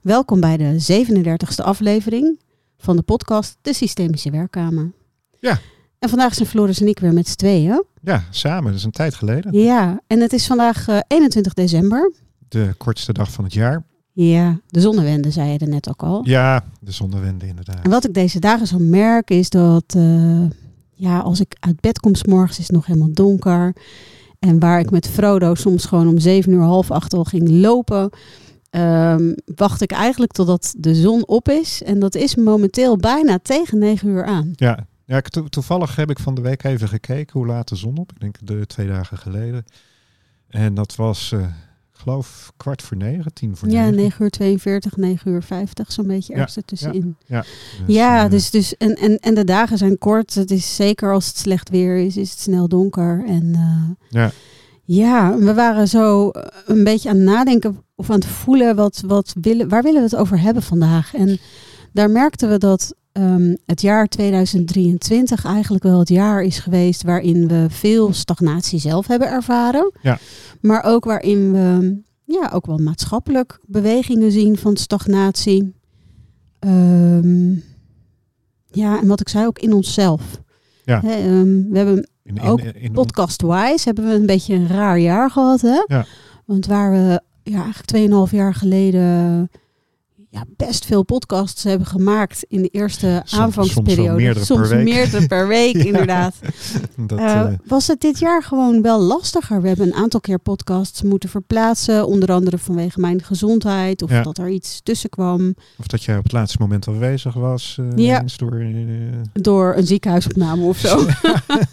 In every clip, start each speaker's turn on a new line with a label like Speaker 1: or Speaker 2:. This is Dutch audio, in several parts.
Speaker 1: Welkom bij de 37e aflevering van de podcast De Systemische Werkkamer.
Speaker 2: Ja.
Speaker 1: En vandaag zijn Floris en ik weer met z'n tweeën.
Speaker 2: Ja, samen. Dat is een tijd geleden.
Speaker 1: Ja, en het is vandaag eh, 21 december.
Speaker 2: De kortste dag van het jaar.
Speaker 1: Ja, de zonnewende zei je er net ook al.
Speaker 2: Ja, de zonnewende inderdaad.
Speaker 1: En wat ik deze dagen zo merk is dat, eh, ja, als ik uit bed kom 's morgens is het nog helemaal donker. En waar ik met Frodo soms gewoon om zeven uur half acht al ging lopen, ehm, wacht ik eigenlijk totdat de zon op is. En dat is momenteel bijna tegen negen uur aan.
Speaker 2: Ja, ja to- toevallig heb ik van de week even gekeken hoe laat de zon op. Ik denk de twee dagen geleden. En dat was, ik geloof, kwart voor negen, tien voor
Speaker 1: Ja,
Speaker 2: negen.
Speaker 1: 9 uur 42, 9 uur 50, zo'n beetje
Speaker 2: Ja,
Speaker 1: ergens ertussenin.
Speaker 2: Dus,
Speaker 1: Ja,
Speaker 2: eh,
Speaker 1: dus, dus en, en, en de dagen zijn kort. Het is zeker als het slecht weer is, is het snel donker. En eh,
Speaker 2: Ja.
Speaker 1: ja, we waren zo een beetje aan het nadenken of aan het voelen wat, wat willen, waar willen we het over hebben vandaag. En daar merkten we dat ehm, het jaar 2023 eigenlijk wel het jaar is geweest waarin we veel stagnatie zelf hebben ervaren.
Speaker 2: Ja.
Speaker 1: Maar ook waarin we ja, ook wel maatschappelijk bewegingen zien van stagnatie. Ehm, ja, en wat ik zei, ook in onszelf.
Speaker 2: Ja.
Speaker 1: Ehm, we hebben
Speaker 2: in, in,
Speaker 1: ook podcast-wise hebben we een beetje een raar jaar gehad. Hè?
Speaker 2: Ja.
Speaker 1: Want waar we ja, eigenlijk 2,5 jaar geleden ja, best veel podcasts hebben gemaakt in de eerste
Speaker 2: Soms-
Speaker 1: aanvangsperiode.
Speaker 2: soms meerdere per week.
Speaker 1: meerdere per week,
Speaker 2: Ja.
Speaker 1: inderdaad.
Speaker 2: dat,
Speaker 1: Eh,
Speaker 2: eh,
Speaker 1: was het dit jaar gewoon wel lastiger. We hebben een aantal keer podcasts moeten verplaatsen. Onder andere vanwege mijn gezondheid. Of
Speaker 2: Ja.
Speaker 1: dat er iets tussen kwam.
Speaker 2: of dat jij op het laatste moment afwezig was. eh,
Speaker 1: Ja.
Speaker 2: door,
Speaker 1: Door een ziekenhuisopname of zo.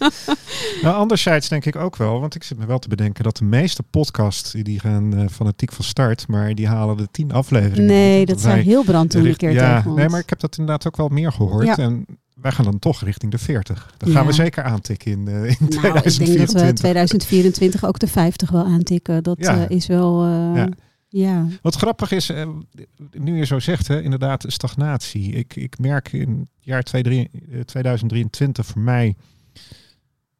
Speaker 2: nou, anderzijds denk ik ook wel, want ik zit me wel te bedenken dat de meeste podcasts die- gaan fanatiek van start, maar die halen de tien afleveringen.
Speaker 1: Nee, dat
Speaker 2: Wij
Speaker 1: zei Hilbrand toen een keer
Speaker 2: ja,
Speaker 1: tegen ons.
Speaker 2: nee, maar ik heb dat inderdaad ook wel meer gehoord.
Speaker 1: Ja.
Speaker 2: En wij gaan dan toch richting de 40. Dat
Speaker 1: Ja.
Speaker 2: gaan we zeker aantikken in, eh, in
Speaker 1: Nou, ik denk dat
Speaker 2: 2024.
Speaker 1: we 2024 ook de 50 wel aantikken. Dat
Speaker 2: Ja.
Speaker 1: eh, is wel... eh,
Speaker 2: Ja. Wat grappig is, nu je zo zegt, hè, inderdaad, stagnatie. Ik, ik merk in het jaar 23 eh, 2023 voor mij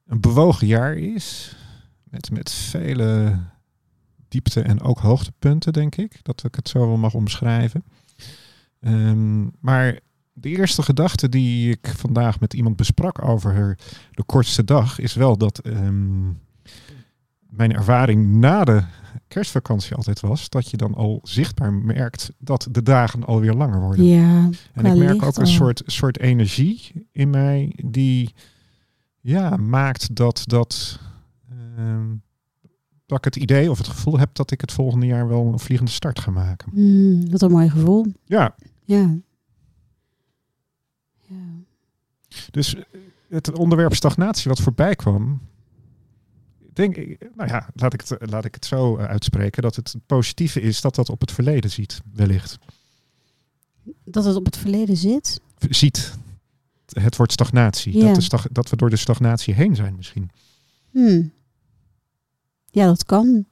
Speaker 2: een bewogen jaar is. Met, met vele diepte- en ook hoogtepunten, denk ik. Dat ik het zo wel mag omschrijven. Ehm, maar de eerste gedachte die ik vandaag met iemand besprak over de kortste dag, is wel dat ehm, mijn ervaring na de kerstvakantie altijd was, dat je dan al zichtbaar merkt dat de dagen alweer langer worden.
Speaker 1: ja,
Speaker 2: en ik merk ook een soort, soort energie in mij die ja, maakt dat, dat, ehm, dat ik het idee of het gevoel heb dat ik het volgende jaar wel een vliegende start ga maken.
Speaker 1: Mm, wat een mooi gevoel.
Speaker 2: Ja,
Speaker 1: Ja. ja.
Speaker 2: dus eh, het onderwerp stagnatie wat voorbij kwam, denk ik, nou ja, laat ik het, laat ik het zo eh, uitspreken, dat het positieve is dat dat op het verleden ziet, wellicht.
Speaker 1: Dat het op het verleden zit.
Speaker 2: ziet. Het wordt stagnatie.
Speaker 1: Ja.
Speaker 2: Dat, de stag, dat we door de stagnatie heen zijn misschien.
Speaker 1: Hmm. Ja, dat kan.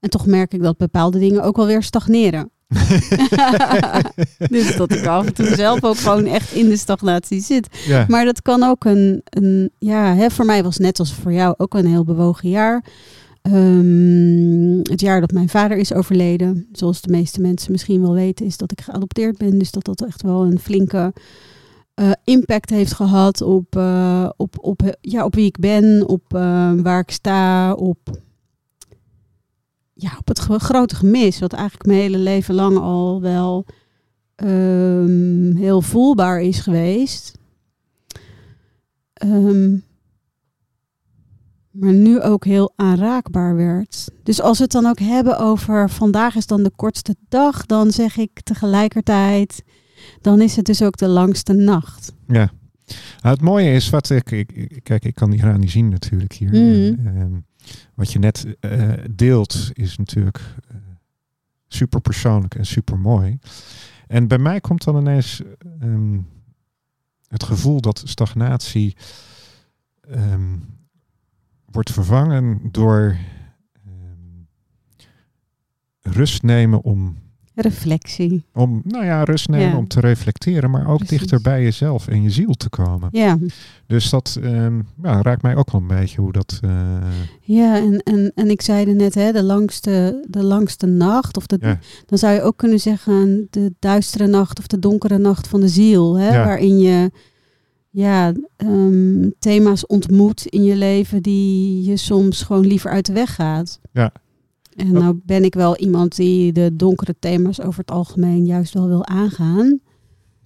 Speaker 1: En toch merk ik dat bepaalde dingen ook wel weer stagneren. dus dat ik af en toe zelf ook gewoon echt in de stagnatie zit.
Speaker 2: ja.
Speaker 1: Maar dat kan ook een, een ja, hè, voor mij was net als voor jou ook een heel bewogen jaar. Ehm, het jaar dat mijn vader is overleden, zoals de meeste mensen misschien wel weten, is dat ik geadopteerd ben. Dus dat dat echt wel een flinke eh, impact heeft gehad op, eh, op, op, ja, op wie ik ben, op eh, waar ik sta, op, ja, op het grote gemis, wat eigenlijk mijn hele leven lang al wel ehm, heel voelbaar is geweest. Ehm, maar nu ook heel aanraakbaar werd. Dus als we het dan ook hebben over vandaag is dan de kortste dag, dan zeg ik tegelijkertijd, dan is het dus ook de langste nacht.
Speaker 2: ja. Nou, het mooie is wat ik, kijk, ik kan die graan niet zien natuurlijk hier. En, ehm, wat je net eh, deelt is natuurlijk eh, super persoonlijk en super mooi. En bij mij komt dan ineens ehm, het gevoel dat stagnatie ehm, wordt vervangen door ehm, rust nemen om
Speaker 1: Reflectie.
Speaker 2: Om, nou ja, rust nemen,
Speaker 1: Ja.
Speaker 2: om te reflecteren, maar ook
Speaker 1: Precies.
Speaker 2: dichter bij jezelf en je ziel te komen.
Speaker 1: Ja,
Speaker 2: Dus dat ehm, ja, raakt mij ook wel een beetje hoe dat. eh,
Speaker 1: ja en, en, en ik zeide net, hè, de, langste, de langste nacht. Of de,
Speaker 2: Ja.
Speaker 1: Dan zou je ook kunnen zeggen de duistere nacht of de donkere nacht van de ziel. Hè. Waarin je ja, ehm, thema's ontmoet in je leven die je soms gewoon liever uit de weg gaat.
Speaker 2: Ja.
Speaker 1: En nou ben ik wel iemand die de donkere thema's over het algemeen juist wel wil aangaan.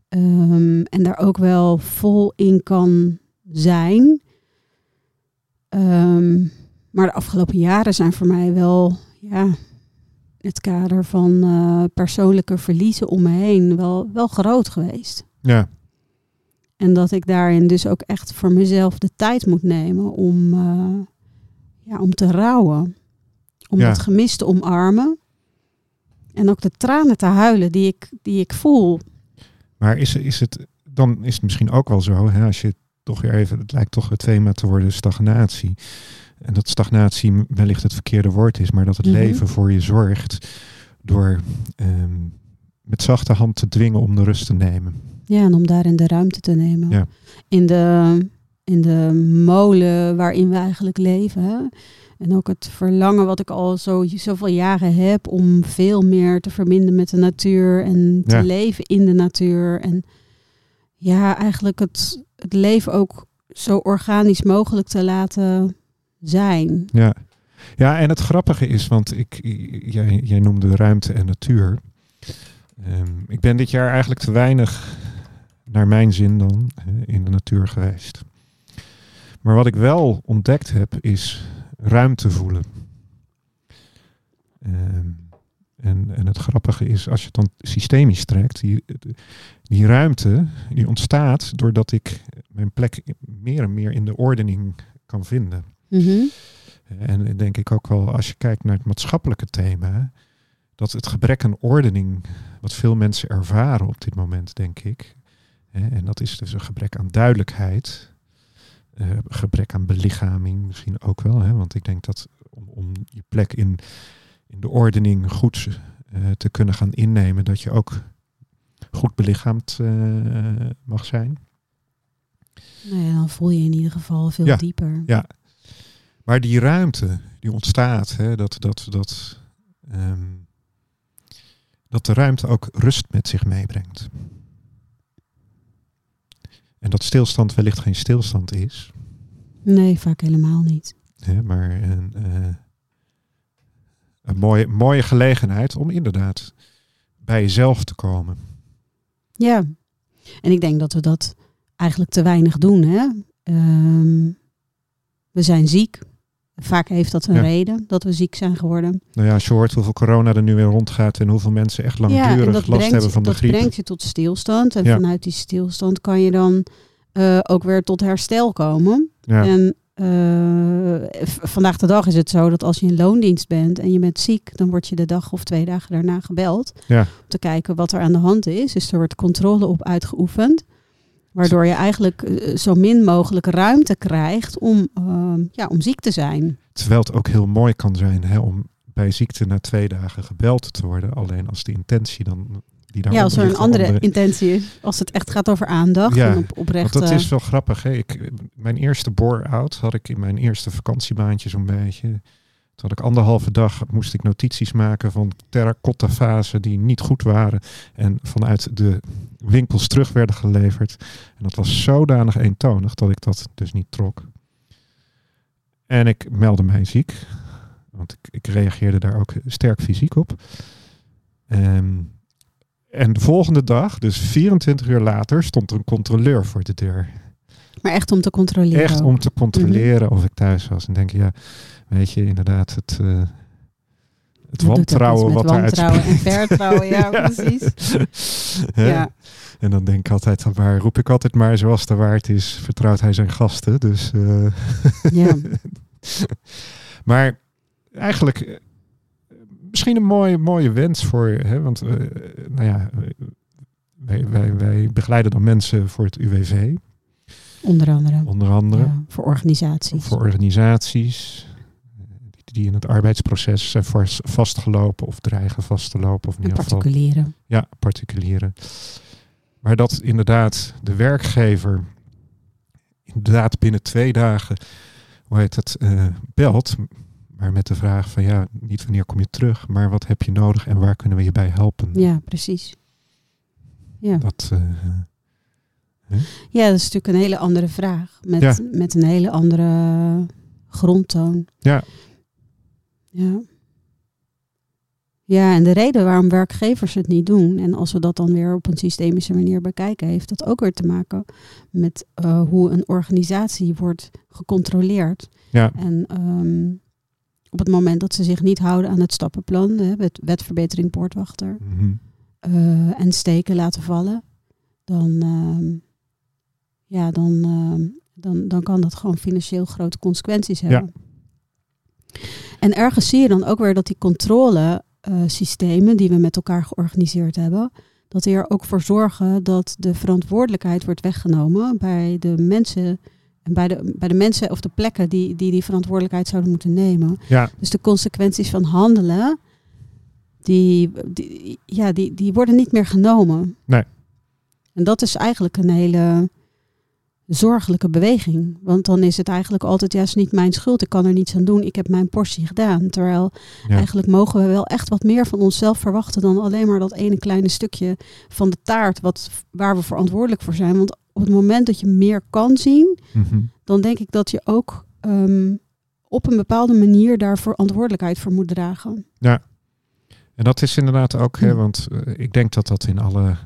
Speaker 1: Ehm, en daar ook wel vol in kan zijn. Ehm, maar de afgelopen jaren zijn voor mij wel ja, het kader van eh, persoonlijke verliezen om me heen wel, wel groot geweest.
Speaker 2: ja,
Speaker 1: En dat ik daarin dus ook echt voor mezelf de tijd moet nemen om, eh, ja, om te rouwen. Om
Speaker 2: Ja.
Speaker 1: het gemis te omarmen. En ook de tranen te huilen die ik, die ik voel.
Speaker 2: maar is, is het, dan is het misschien ook wel zo, hè, als je toch weer even, het lijkt toch het thema te worden, stagnatie. En dat stagnatie wellicht het verkeerde woord is, maar dat het
Speaker 1: Mhm.
Speaker 2: leven voor je zorgt door ehm, met zachte hand te dwingen om de rust te nemen.
Speaker 1: Ja, en om daarin de ruimte te nemen.
Speaker 2: Ja.
Speaker 1: In, de, in de molen waarin we eigenlijk leven. Hè? En ook het verlangen wat ik al zo, zoveel jaren heb om veel meer te verbinden met de natuur en te
Speaker 2: Ja.
Speaker 1: leven in de natuur. En ja, eigenlijk het, het leven ook zo organisch mogelijk te laten zijn.
Speaker 2: Ja. ja, en het grappige is, want ik, jij, jij noemde ruimte en natuur. Ehm, ik ben dit jaar eigenlijk te weinig, naar mijn zin dan, in de natuur geweest. Maar wat ik wel ontdekt heb, is ruimte voelen. Ehm, en, en het grappige is, als je het dan systemisch trekt, die, die ruimte die ontstaat doordat ik mijn plek meer en meer in de ordening kan vinden.
Speaker 1: Mhm.
Speaker 2: En denk ik ook wel, als je kijkt naar het maatschappelijke thema, dat het gebrek aan ordening, wat veel mensen ervaren op dit moment, denk ik. hè, En dat is dus een gebrek aan duidelijkheid, eh, gebrek aan belichaming misschien ook wel. Hè, want ik denk dat om, om je plek in, in de ordening goed eh, te kunnen gaan innemen, dat je ook goed belichaamd eh, mag zijn.
Speaker 1: Nou ja, dan voel je in ieder geval veel
Speaker 2: Ja.
Speaker 1: dieper.
Speaker 2: Ja. Maar die ruimte die ontstaat, hè, dat, dat, dat, ehm, dat de ruimte ook rust met zich meebrengt. En dat stilstand wellicht geen stilstand is,
Speaker 1: Nee, vaak helemaal niet.
Speaker 2: maar een, eh, een mooie, mooie gelegenheid om inderdaad bij jezelf te komen.
Speaker 1: Ja, en ik denk dat we dat eigenlijk te weinig doen. Hè? Ehm, we zijn ziek. Vaak heeft dat een
Speaker 2: Ja.
Speaker 1: reden dat we ziek zijn geworden.
Speaker 2: Nou ja, als je hoort hoeveel corona er nu weer rondgaat en hoeveel mensen echt langdurig
Speaker 1: dat
Speaker 2: last
Speaker 1: brengt,
Speaker 2: hebben van de
Speaker 1: dat
Speaker 2: griep.
Speaker 1: brengt je tot stilstand. En vanuit die stilstand kan je dan eh, ook weer tot herstel komen. En eh, vandaag de dag is het zo dat als je in loondienst bent en je bent ziek, dan word je de dag of twee dagen daarna gebeld.
Speaker 2: Ja.
Speaker 1: Om te kijken wat er aan de hand is. Dus er wordt controle op uitgeoefend. Waardoor je eigenlijk eh, zo min mogelijk ruimte krijgt om, ehm, ja, om ziek te zijn.
Speaker 2: Terwijl het ook heel mooi kan zijn hè, om bij ziekte na twee dagen gebeld te worden. Alleen als de intentie dan die daar
Speaker 1: ja, als er een andere intentie is. Als het echt gaat over aandacht
Speaker 2: Ja,
Speaker 1: en op, oprecht.
Speaker 2: Want dat
Speaker 1: eh,
Speaker 2: is wel grappig. Hè? Ik, mijn eerste bore-out had ik in mijn eerste vakantiebaantje zo'n beetje. Toen had ik anderhalve dag moest ik notities maken van terracotta vazen die niet goed waren. En vanuit de winkels terug werden geleverd. En dat was zodanig eentonig dat ik dat dus niet trok. En ik meldde mij ziek. Want ik, ik reageerde daar ook sterk fysiek op. Ehm, en de volgende dag, dus 24 uur later, stond er een controleur voor de deur.
Speaker 1: maar echt om te controleren.
Speaker 2: Echt om te controleren of ik thuis was. En denk je, ja, weet je, inderdaad, het, eh, het
Speaker 1: Dat
Speaker 2: wantrouwen wat er
Speaker 1: wantrouwen en vertrouwen, ja,
Speaker 2: Ja.
Speaker 1: precies. Ja.
Speaker 2: En dan denk ik altijd, maar roep ik altijd maar, zoals de waard is, vertrouwt hij zijn gasten. Dus, eh,
Speaker 1: Ja.
Speaker 2: maar eigenlijk eh, misschien een mooie, mooie wens voor, hè, want eh, nou ja, wij, wij, wij begeleiden dan mensen voor het UWV,
Speaker 1: Onder andere.
Speaker 2: onder andere.
Speaker 1: Ja, voor organisaties.
Speaker 2: voor organisaties. Die in het arbeidsproces zijn vast- vastgelopen of dreigen vast te lopen. Of in
Speaker 1: En
Speaker 2: ieder geval
Speaker 1: particulieren.
Speaker 2: ja, particulieren. Maar dat inderdaad de werkgever inderdaad binnen twee dagen, hoe heet het, eh, belt. Maar met de vraag van ja, niet wanneer kom je terug, maar wat heb je nodig en waar kunnen we je bij helpen?
Speaker 1: Ja, precies. Ja.
Speaker 2: Dat, eh,
Speaker 1: ja, dat is natuurlijk een hele andere vraag. Met,
Speaker 2: Ja.
Speaker 1: met een hele andere grondtoon.
Speaker 2: Ja.
Speaker 1: Ja. Ja, en de reden waarom werkgevers het niet doen, en als we dat dan weer op een systemische manier bekijken, heeft dat ook weer te maken met eh, hoe een organisatie wordt gecontroleerd.
Speaker 2: ja,
Speaker 1: En ehm, op het moment dat ze zich niet houden aan het stappenplan, hè, wet, wetverbetering poortwachter,
Speaker 2: mhm.
Speaker 1: eh, en steken laten vallen, dan, ehm, ja, dan, ehm, dan, dan kan dat gewoon financieel grote consequenties hebben. En ergens zie je dan ook weer dat die controlesystemen die we met elkaar georganiseerd hebben, dat die er ook voor zorgen dat de verantwoordelijkheid wordt weggenomen bij de mensen. En bij de, bij de mensen of de plekken die, die die verantwoordelijkheid zouden moeten nemen.
Speaker 2: ja,
Speaker 1: Dus de consequenties van handelen, die, die, ja, die, die worden niet meer genomen.
Speaker 2: Nee.
Speaker 1: En dat is eigenlijk een hele zorgelijke beweging. Want dan is het eigenlijk altijd juist niet mijn schuld. Ik kan er niets aan doen. Ik heb mijn portie gedaan. Terwijl
Speaker 2: ja.
Speaker 1: eigenlijk mogen we wel echt wat meer van onszelf verwachten dan alleen maar dat ene kleine stukje van de taart wat, waar we verantwoordelijk voor zijn. Want op het moment dat je meer kan zien,
Speaker 2: Mhm.
Speaker 1: dan denk ik dat je ook ehm, op een bepaalde manier daar verantwoordelijkheid voor moet dragen.
Speaker 2: En dat is inderdaad ook, hè,
Speaker 1: Hm.
Speaker 2: want eh, ik denk dat dat in alle,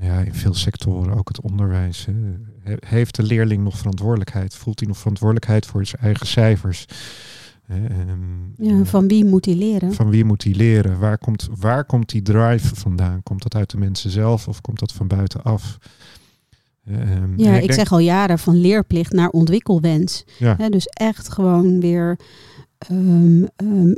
Speaker 2: ja, in veel sectoren, ook het onderwijs, hè, he- heeft de leerling nog verantwoordelijkheid? Voelt hij nog verantwoordelijkheid voor zijn eigen cijfers? En,
Speaker 1: Ja, van wie moet hij leren?
Speaker 2: van wie moet hij leren? Waar komt, waar komt die drive vandaan? Komt dat uit de mensen zelf of komt dat van buitenaf? Ehm,
Speaker 1: Ja, ik,
Speaker 2: denk-
Speaker 1: zeg al jaren van leerplicht naar ontwikkelwens.
Speaker 2: Ja.
Speaker 1: Dus echt gewoon weer ehm, ehm,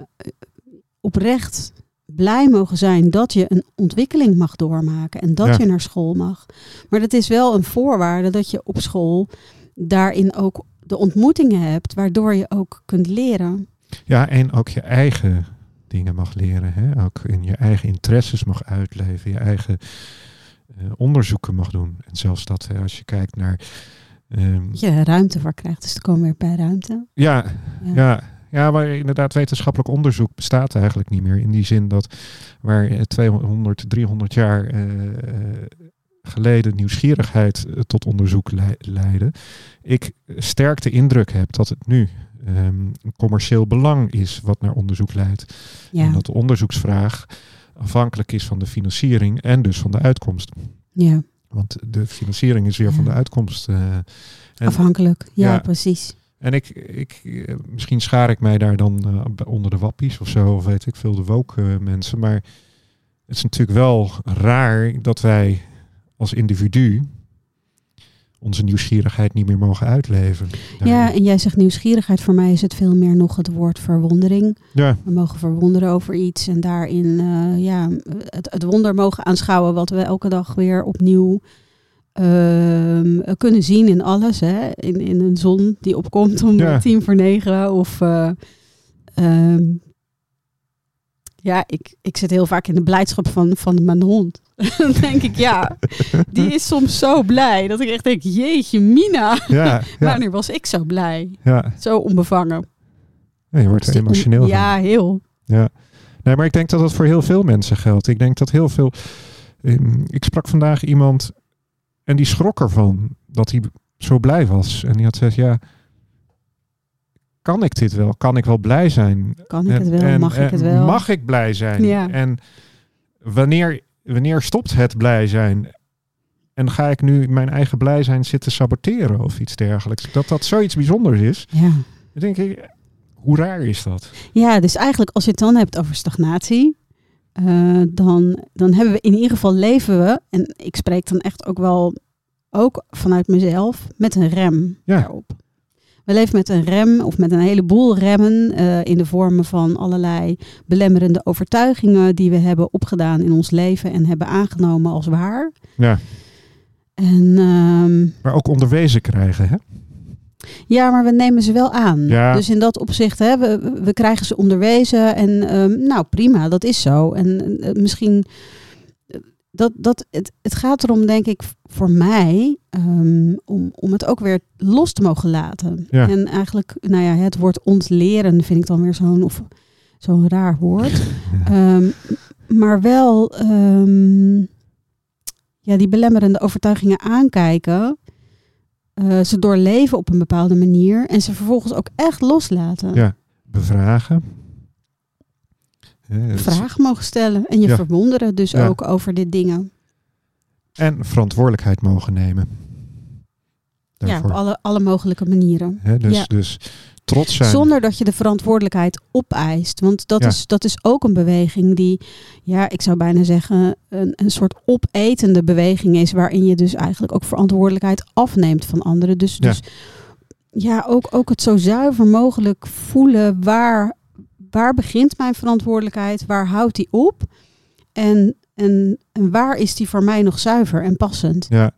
Speaker 1: oprecht blij mogen zijn dat je een ontwikkeling mag doormaken en dat
Speaker 2: Ja.
Speaker 1: je naar school mag. Maar dat is wel een voorwaarde dat je op school daarin ook de ontmoetingen hebt, waardoor je ook kunt leren.
Speaker 2: Ja, en ook je eigen dingen mag leren. Hè? Ook in je eigen interesses mag uitleven. Je eigen eh, onderzoeken mag doen. En zelfs dat, hè, als je kijkt naar...
Speaker 1: Dat je ruimte voor krijgt. Dus dan komen we weer bij ruimte.
Speaker 2: ja,
Speaker 1: Ja.
Speaker 2: ja, ja, maar inderdaad wetenschappelijk onderzoek bestaat eigenlijk niet meer. In die zin dat waar eh, 200, 300 jaar eh, geleden nieuwsgierigheid eh, tot onderzoek lei- leidde. Ik sterk de indruk heb dat het nu ehm, een commercieel belang is wat naar onderzoek leidt.
Speaker 1: Ja.
Speaker 2: En dat de onderzoeksvraag afhankelijk is van de financiering en dus van de uitkomst.
Speaker 1: ja,
Speaker 2: Want de financiering is weer van de uitkomst. eh, en,
Speaker 1: afhankelijk. Ja,
Speaker 2: Ja.
Speaker 1: precies.
Speaker 2: En ik, ik, eh, misschien schaar ik mij daar dan eh, onder de wappies of zo, of weet ik veel, de woke eh, mensen. Maar het is natuurlijk wel raar dat wij als individu onze nieuwsgierigheid niet meer mogen uitleven.
Speaker 1: Ja, en jij zegt nieuwsgierigheid. Voor mij is het veel meer nog het woord verwondering.
Speaker 2: ja,
Speaker 1: We mogen verwonderen over iets en daarin ja, het, het wonder mogen aanschouwen wat we elke dag weer opnieuw ehm, kunnen zien in alles. Hè? In, in een zon die opkomt om
Speaker 2: Ja.
Speaker 1: tien voor negen. Of eh, ehm, ja, ik, ik zit heel vaak in de blijdschap van, van mijn hond. Dan denk ik, ja, die is soms zo blij dat ik echt denk, jeetje mina,
Speaker 2: ja,
Speaker 1: was ik zo blij?
Speaker 2: ja.
Speaker 1: Zo onbevangen.
Speaker 2: Ja, je wordt er
Speaker 1: Dus
Speaker 2: emotioneel van.
Speaker 1: Ja, heel.
Speaker 2: Ja, nee, maar ik denk dat dat voor heel veel mensen geldt. Ik denk dat heel veel. Ehm, ik sprak vandaag iemand en die schrok ervan dat hij zo blij was. En die had gezegd: Ja, kan ik dit wel? Kan ik wel blij zijn?
Speaker 1: Kan ik
Speaker 2: En-
Speaker 1: het wel?
Speaker 2: en-
Speaker 1: Mag ik het wel?
Speaker 2: Mag ik blij zijn?
Speaker 1: Ja.
Speaker 2: En wanneer, wanneer stopt het blij zijn? En ga ik nu mijn eigen blij zijn zitten saboteren of iets dergelijks? Dat dat zoiets bijzonders is.
Speaker 1: Ja.
Speaker 2: Dan denk ik, hoe raar is dat?
Speaker 1: ja, dus eigenlijk als je het dan hebt over stagnatie, eh, dan, dan hebben we in ieder geval leven we, en ik spreek dan echt ook wel ook vanuit mezelf, met een rem
Speaker 2: Ja.
Speaker 1: daarop. We leven met een rem of met een heleboel remmen eh, in de vormen van allerlei belemmerende overtuigingen die we hebben opgedaan in ons leven en hebben aangenomen als waar.
Speaker 2: Ja,
Speaker 1: En ehm,
Speaker 2: maar ook onderwezen krijgen, hè?
Speaker 1: Ja, maar we nemen ze wel aan.
Speaker 2: Ja.
Speaker 1: Dus in dat opzicht, hè, we, we krijgen ze onderwezen en ehm, nou prima, dat is zo. En eh, misschien, eh, dat, dat, het, het gaat erom, denk ik, voor mij, ehm, om, om het ook weer los te mogen laten.
Speaker 2: Ja.
Speaker 1: En eigenlijk, nou ja, het woord ontleren vind ik dan weer zo'n of zo'n raar woord. Ehm, maar wel ja, die belemmerende overtuigingen aankijken. Eh, ze doorleven op een bepaalde manier. En ze vervolgens ook echt loslaten.
Speaker 2: Ja. Bevragen.
Speaker 1: Vragen mogen stellen. En je
Speaker 2: Ja.
Speaker 1: verwonderen dus
Speaker 2: Ja.
Speaker 1: ook over dit dingen.
Speaker 2: En verantwoordelijkheid mogen nemen.
Speaker 1: Ja,
Speaker 2: Daarvoor.
Speaker 1: op alle, alle mogelijke manieren.
Speaker 2: Hè, dus,
Speaker 1: Ja.
Speaker 2: dus trots zijn.
Speaker 1: Zonder dat je de verantwoordelijkheid opeist. Want dat,
Speaker 2: Ja.
Speaker 1: is, dat is ook een beweging die, ja, ik zou bijna zeggen, een, een soort opetende beweging is. Waarin je dus eigenlijk ook verantwoordelijkheid afneemt van anderen. Dus
Speaker 2: Ja.
Speaker 1: ja, dus, ja ook, ook het zo zuiver mogelijk voelen. Waar, waar begint mijn verantwoordelijkheid? Waar houdt die op? En, en, en waar is die voor mij nog zuiver en passend?
Speaker 2: Ja,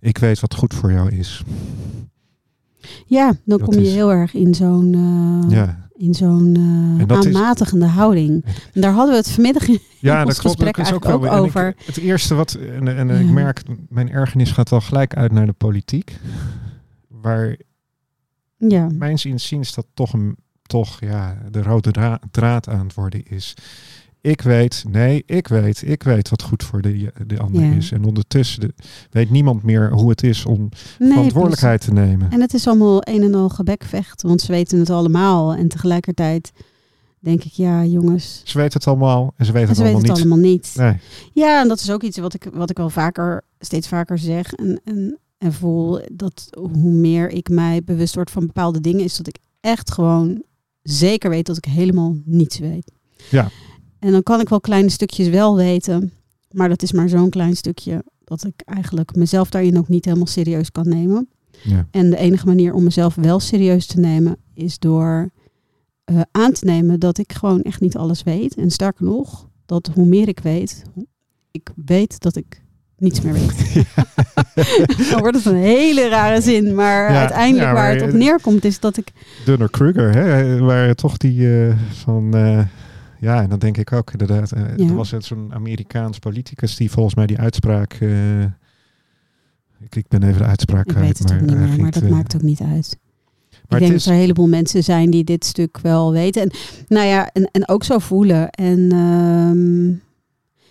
Speaker 2: ik weet wat goed voor jou is.
Speaker 1: Ja, dan
Speaker 2: Dat
Speaker 1: kom je
Speaker 2: is-
Speaker 1: heel erg in zo'n eh,
Speaker 2: Ja,
Speaker 1: in zo'n
Speaker 2: is-
Speaker 1: aanmatigende houding. En daar hadden we het vanmiddag in
Speaker 2: ja
Speaker 1: ons
Speaker 2: klopt.
Speaker 1: gesprek
Speaker 2: Dat ook wel.
Speaker 1: ook
Speaker 2: ik-
Speaker 1: over.
Speaker 2: het eerste wat, en, en ik merk, mijn ergernis gaat wel gelijk uit naar de politiek. Waar
Speaker 1: Ja,
Speaker 2: mijns inziens dat toch, een, toch ja, de rode dra- draad aan het worden is. Ik weet, nee, ik weet, ik weet wat goed voor de, de ander
Speaker 1: Ja.
Speaker 2: is. En ondertussen de- weet niemand meer hoe het is om
Speaker 1: nee,
Speaker 2: verantwoordelijkheid te nemen.
Speaker 1: En het is allemaal een en al gebekvecht, want ze weten het allemaal. En tegelijkertijd denk ik, ja jongens,
Speaker 2: Ze weten het allemaal en ze weten
Speaker 1: en ze
Speaker 2: het
Speaker 1: weten
Speaker 2: allemaal
Speaker 1: het
Speaker 2: niet.
Speaker 1: allemaal niet.
Speaker 2: Nee,
Speaker 1: Ja, en dat is ook iets wat ik, wat ik wel vaker, steeds vaker zeg. En, en, en voel dat hoe meer ik mij bewust word van bepaalde dingen, is dat ik echt gewoon zeker weet dat ik helemaal niets weet.
Speaker 2: Ja.
Speaker 1: En dan kan ik wel kleine stukjes wel weten, maar dat is maar zo'n klein stukje dat ik eigenlijk mezelf daarin ook niet helemaal serieus kan nemen.
Speaker 2: ja.
Speaker 1: En de enige manier om mezelf wel serieus te nemen is door eh, aan te nemen dat ik gewoon echt niet alles weet. En sterker nog, dat hoe meer ik weet, ik weet dat ik niets meer weet. Dan wordt het een hele rare zin, maar
Speaker 2: Ja,
Speaker 1: uiteindelijk
Speaker 2: ja,
Speaker 1: waar het op neerkomt is dat ik...
Speaker 2: Dunner Kruger, hè, waar toch die eh, van. eh, ja, en dan denk ik ook inderdaad. eh,
Speaker 1: Ja.
Speaker 2: Er was het zo'n Amerikaans politicus die volgens mij die uitspraak. eh, ik, ik ben even de uitspraak
Speaker 1: Ik
Speaker 2: kwijt.
Speaker 1: weet het ook
Speaker 2: maar,
Speaker 1: niet meer, maar dat
Speaker 2: eh,
Speaker 1: maakt ook niet uit.
Speaker 2: Maar
Speaker 1: ik denk
Speaker 2: is,
Speaker 1: dat er een heleboel mensen zijn die dit stuk wel weten. En, nou ja, en, en ook zo voelen. En ehm,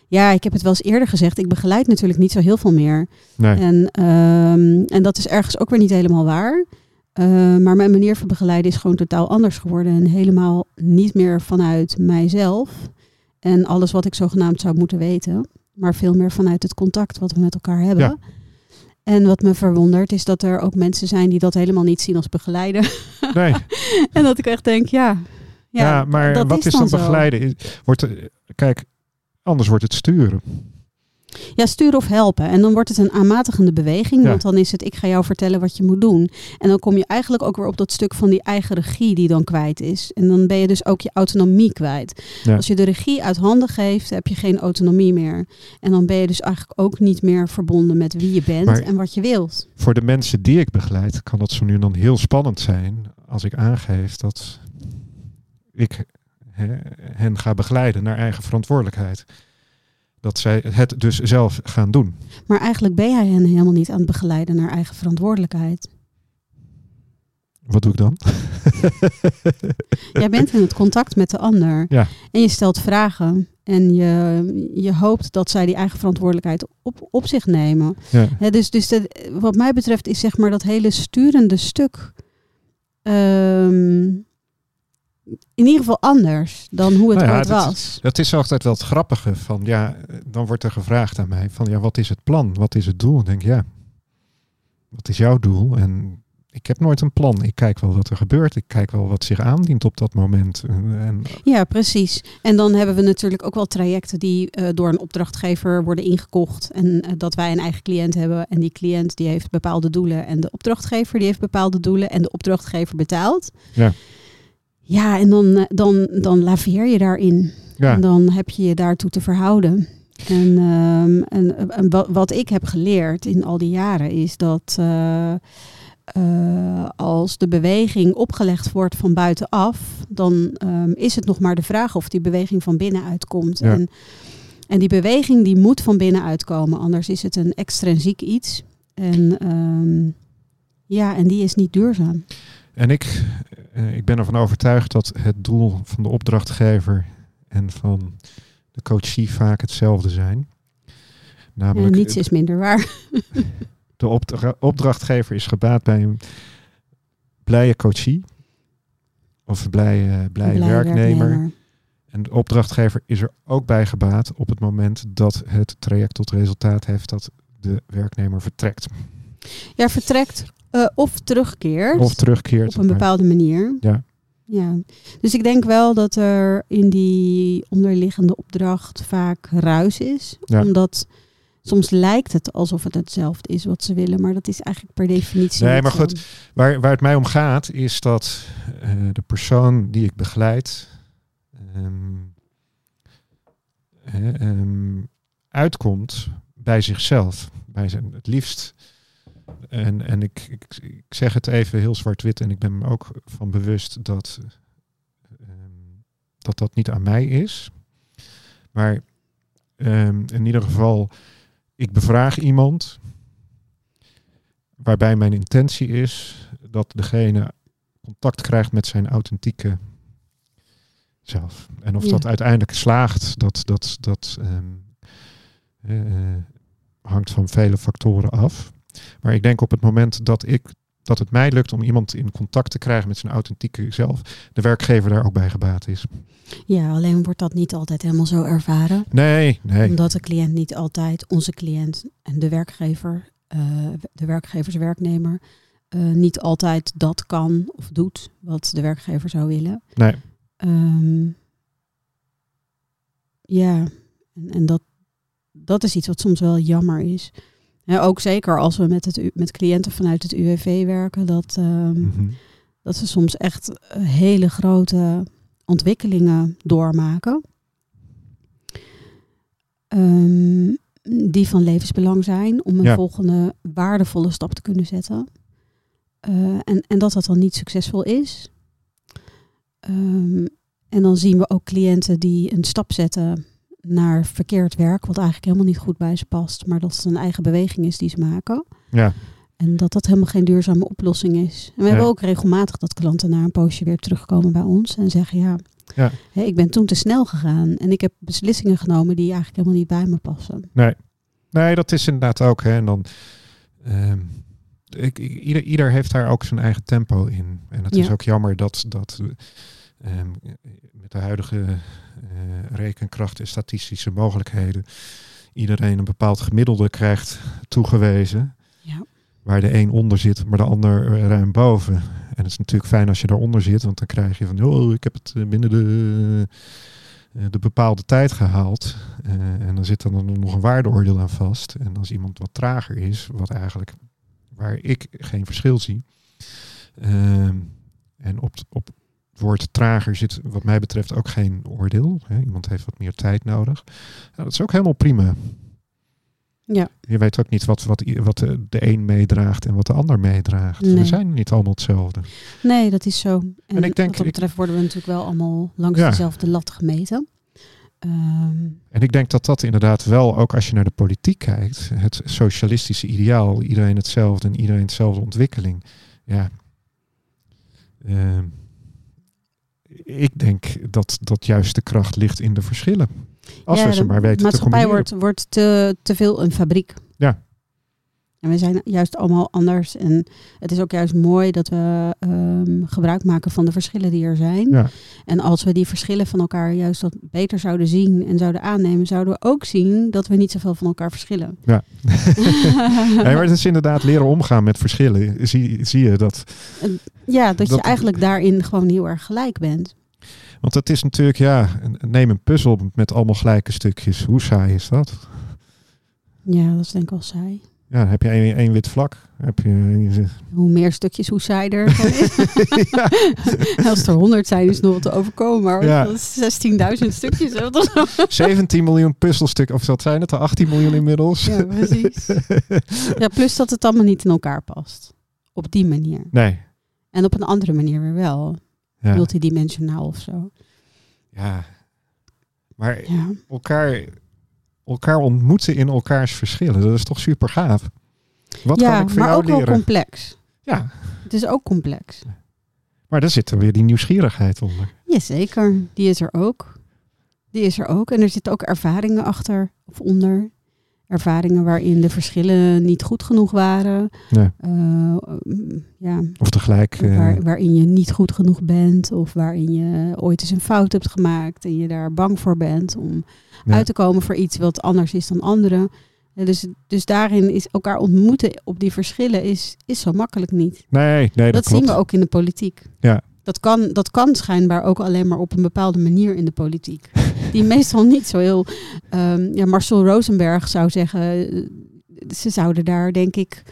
Speaker 1: ja, ik heb het wel eens eerder gezegd. Ik begeleid natuurlijk niet zo heel veel meer.
Speaker 2: nee,
Speaker 1: En, ehm, en dat is ergens ook weer niet helemaal waar. Eh, maar mijn manier van begeleiden is gewoon totaal anders geworden. En helemaal niet meer vanuit mijzelf. En alles wat ik zogenaamd zou moeten weten. Maar veel meer vanuit het contact wat we met elkaar hebben.
Speaker 2: Ja.
Speaker 1: En wat me verwondert is dat er ook mensen zijn die dat helemaal niet zien als begeleider.
Speaker 2: nee.
Speaker 1: en dat ik echt denk, ja.
Speaker 2: Ja,
Speaker 1: Ja,
Speaker 2: maar
Speaker 1: dat
Speaker 2: wat is dan begeleiden? Wordt, kijk, anders wordt het sturen.
Speaker 1: Ja, sturen of helpen. En dan wordt het een aanmatigende beweging.
Speaker 2: Ja.
Speaker 1: Want dan is het, ik ga jou vertellen wat je moet doen. En dan kom je eigenlijk ook weer op dat stuk van die eigen regie die dan kwijt is. En dan ben je dus ook je autonomie kwijt.
Speaker 2: Ja.
Speaker 1: Als je de regie uit handen geeft, heb je geen autonomie meer. En dan ben je dus eigenlijk ook niet meer verbonden met wie je bent
Speaker 2: Maar-
Speaker 1: en wat je wilt.
Speaker 2: Voor de mensen die ik begeleid, kan dat zo nu en dan heel spannend zijn. Als ik aangeef dat ik hen ga begeleiden naar eigen verantwoordelijkheid. Dat zij het dus zelf gaan doen.
Speaker 1: Maar eigenlijk ben jij hen helemaal niet aan het begeleiden naar eigen verantwoordelijkheid.
Speaker 2: Wat doe ik dan?
Speaker 1: Jij bent in het contact met de ander.
Speaker 2: Ja.
Speaker 1: En je stelt vragen. En je, je hoopt dat zij die eigen verantwoordelijkheid op, op zich nemen.
Speaker 2: Ja.
Speaker 1: Dus dus wat mij betreft is zeg maar dat hele sturende stuk... ehm, in ieder geval anders dan hoe het
Speaker 2: Nou ja,
Speaker 1: ooit
Speaker 2: dat-
Speaker 1: was.
Speaker 2: Dat is altijd wel het grappige van, ja, dan wordt er gevraagd aan mij van, ja, wat is het plan? Wat is het doel? Ik denk, ja, wat is jouw doel? En ik heb nooit een plan. Ik kijk wel wat er gebeurt. Ik kijk wel wat zich aandient op dat moment. En,
Speaker 1: Ja, precies. En dan hebben we natuurlijk ook wel trajecten die eh, door een opdrachtgever worden ingekocht. En eh, dat wij een eigen cliënt hebben. En die cliënt die heeft bepaalde doelen. En de opdrachtgever die heeft bepaalde doelen. En de opdrachtgever betaalt.
Speaker 2: Ja.
Speaker 1: Ja, en dan, eh, dan, dan laveer je daarin.
Speaker 2: ja,
Speaker 1: En dan heb je je daartoe te verhouden. En, ehm, en, en wa- wat ik heb geleerd in al die jaren is dat, eh, eh, als de beweging opgelegd wordt van buitenaf, dan ehm, is het nog maar de vraag of die beweging van binnenuit komt.
Speaker 2: Ja.
Speaker 1: En, en die beweging die moet van binnenuit komen, anders is het een extrinsiek iets. En ehm, ja, en die is niet duurzaam.
Speaker 2: En ik, eh, ik ben ervan overtuigd dat het doel van de opdrachtgever en van de coachie vaak hetzelfde zijn. Namelijk,
Speaker 1: niets is minder waar.
Speaker 2: de opdra- opdrachtgever is gebaat bij een blije coachie. Of een blije, blije
Speaker 1: Blij
Speaker 2: werknemer. En de opdrachtgever is er ook bij gebaat op het moment dat het traject tot resultaat heeft dat de werknemer vertrekt.
Speaker 1: Ja, vertrekt eh, of terugkeert.
Speaker 2: Of terugkeert.
Speaker 1: op een bepaalde manier.
Speaker 2: Ja.
Speaker 1: ja. Dus ik denk wel dat er in die onderliggende opdracht vaak ruis is.
Speaker 2: Ja.
Speaker 1: Omdat soms lijkt het alsof het hetzelfde is wat ze willen. Maar dat is eigenlijk per definitie
Speaker 2: Nee, maar goed. Waar, waar het mij om gaat is dat eh, de persoon die ik begeleid ehm, hè, ehm, uitkomt bij zichzelf. Bij zijn, het liefst. En, en ik, ik, ik zeg het even heel zwart-wit en ik ben me ook van bewust dat, ehm, dat dat niet aan mij is. Maar ehm, in ieder geval, ik bevraag iemand waarbij mijn intentie is dat degene contact krijgt met zijn authentieke zelf. En of
Speaker 1: Ja.
Speaker 2: dat uiteindelijk slaagt, dat, dat, dat ehm, eh, eh, hangt van vele factoren af. Maar ik denk op het moment dat ik dat het mij lukt om iemand in contact te krijgen met zijn authentieke zelf, de werkgever daar ook bij gebaat is.
Speaker 1: Ja, alleen wordt dat niet altijd helemaal zo ervaren.
Speaker 2: Nee, nee.
Speaker 1: Omdat de cliënt niet altijd, onze cliënt en de werkgever, eh, de werkgeverswerknemer, eh, niet altijd dat kan of doet wat de werkgever zou willen.
Speaker 2: Nee.
Speaker 1: Ehm, ja, en, en dat, dat is iets wat soms wel jammer is. Ja, ook zeker als we met, het, met cliënten vanuit het UWV werken, dat, ehm,
Speaker 2: Mhm.
Speaker 1: dat ze soms echt eh, hele grote ontwikkelingen doormaken. Ehm, die van levensbelang zijn om een
Speaker 2: Ja.
Speaker 1: volgende waardevolle stap te kunnen zetten. Eh, en, en dat dat dan niet succesvol is. Ehm, en dan zien we ook cliënten die een stap zetten naar verkeerd werk, wat eigenlijk helemaal niet goed bij ze past, maar dat het een eigen beweging is die ze maken.
Speaker 2: Ja,
Speaker 1: En dat dat helemaal geen duurzame oplossing is. En we
Speaker 2: Ja.
Speaker 1: hebben ook regelmatig dat klanten na een poosje weer terugkomen bij ons en zeggen ja,
Speaker 2: Ja.
Speaker 1: ik ben toen te snel gegaan en ik heb beslissingen genomen die eigenlijk helemaal niet bij me passen.
Speaker 2: Nee. Nee, dat is inderdaad ook. Hè. En dan, ehm, ik, ik- ieder, ieder heeft daar ook zijn eigen tempo in. En het is ook jammer dat, dat ehm, met de huidige eh, rekenkracht en statistische mogelijkheden iedereen een bepaald gemiddelde krijgt toegewezen.
Speaker 1: Ja.
Speaker 2: Waar de een onder zit, maar de ander ruim boven. En het is natuurlijk fijn als je daaronder zit, want dan krijg je van, oh, ik heb het eh, binnen de, eh, de bepaalde tijd gehaald. Eh, en dan zit er dan nog een waardeoordeel aan vast. En als iemand wat trager is, wat eigenlijk waar ik geen verschil zie. ehm, en op, op woord trager zit wat mij betreft ook geen oordeel. Hè. Iemand heeft wat meer tijd nodig. Nou, dat is ook helemaal prima.
Speaker 1: Ja,
Speaker 2: Je weet ook niet wat, wat, wat de, de een meedraagt en wat de ander meedraagt.
Speaker 1: Nee.
Speaker 2: We zijn niet allemaal hetzelfde.
Speaker 1: nee, dat is zo. En,
Speaker 2: En ik denk-
Speaker 1: wat dat
Speaker 2: ik-
Speaker 1: betreft worden we natuurlijk wel allemaal langs
Speaker 2: Ja.
Speaker 1: dezelfde lat gemeten. Ehm,
Speaker 2: En ik denk dat dat inderdaad wel, ook als je naar de politiek kijkt, het socialistische ideaal, iedereen hetzelfde en iedereen hetzelfde ontwikkeling. Ja. Ehm, ik denk dat, dat juist de kracht ligt in de verschillen. Als
Speaker 1: ja,
Speaker 2: we ze maar weten te
Speaker 1: maatschappij wordt, wordt te, te veel een fabriek.
Speaker 2: Ja.
Speaker 1: En we zijn juist allemaal anders. En het is ook juist mooi dat we ehm, gebruik maken van de verschillen die er zijn.
Speaker 2: Ja.
Speaker 1: En als we die verschillen van elkaar juist wat beter zouden zien en zouden aannemen, zouden we ook zien dat we niet zoveel van elkaar verschillen.
Speaker 2: Ja. Nee, maar het is inderdaad leren omgaan met verschillen. Zie, zie je dat?
Speaker 1: Ja, dat,
Speaker 2: Dat-
Speaker 1: je eigenlijk daarin gewoon heel erg gelijk bent.
Speaker 2: Want het is natuurlijk, ja, neem een puzzel met allemaal gelijke stukjes. Hoe saai is dat?
Speaker 1: Ja, dat is denk ik wel saai.
Speaker 2: Ja, dan heb je één, één wit vlak. Heb je,
Speaker 1: Hoe meer stukjes, hoe saaier
Speaker 2: ja,
Speaker 1: Als er honderd zijn, is het nog wat te overkomen. Maar
Speaker 2: Ja.
Speaker 1: dat is 16.000 stukjes. hè, of zo.
Speaker 2: 17 miljoen puzzelstukken, of wat zijn het? 18 miljoen inmiddels.
Speaker 1: Ja, precies. Ja, plus dat het allemaal niet in elkaar past. op die manier.
Speaker 2: Nee.
Speaker 1: En op een andere manier weer wel.
Speaker 2: Ja.
Speaker 1: Multidimensionaal of zo.
Speaker 2: ja. Maar
Speaker 1: Ja.
Speaker 2: elkaar, elkaar ontmoeten in elkaars verschillen, dat is toch super gaaf? Wat
Speaker 1: ja,
Speaker 2: kan ik van
Speaker 1: maar
Speaker 2: jou
Speaker 1: ook wel
Speaker 2: leren?
Speaker 1: complex.
Speaker 2: Ja,
Speaker 1: Het is ook complex.
Speaker 2: maar daar zit er weer die nieuwsgierigheid onder.
Speaker 1: Jazeker, die is er ook. Die is er ook. En er zitten ook ervaringen achter of onder. Ervaringen waarin de verschillen niet goed genoeg waren.
Speaker 2: Ja.
Speaker 1: Eh, mm, ja,
Speaker 2: Of tegelijk. eh,
Speaker 1: waar, waarin je niet goed genoeg bent. Of waarin je ooit eens een fout hebt gemaakt. En je daar bang voor bent om
Speaker 2: ja.
Speaker 1: uit te komen voor iets wat anders is dan anderen. Eh, Dus, dus daarin is elkaar ontmoeten op die verschillen is, is zo makkelijk niet.
Speaker 2: Nee, nee, dat,
Speaker 1: Dat,
Speaker 2: klopt.
Speaker 1: zien we ook in de politiek.
Speaker 2: Ja.
Speaker 1: Dat kan, dat kan schijnbaar ook alleen maar op een bepaalde manier in de politiek. Die meestal niet zo heel. ehm, ja, Marcel Rosenberg zou zeggen. eh, Ze zouden daar denk ik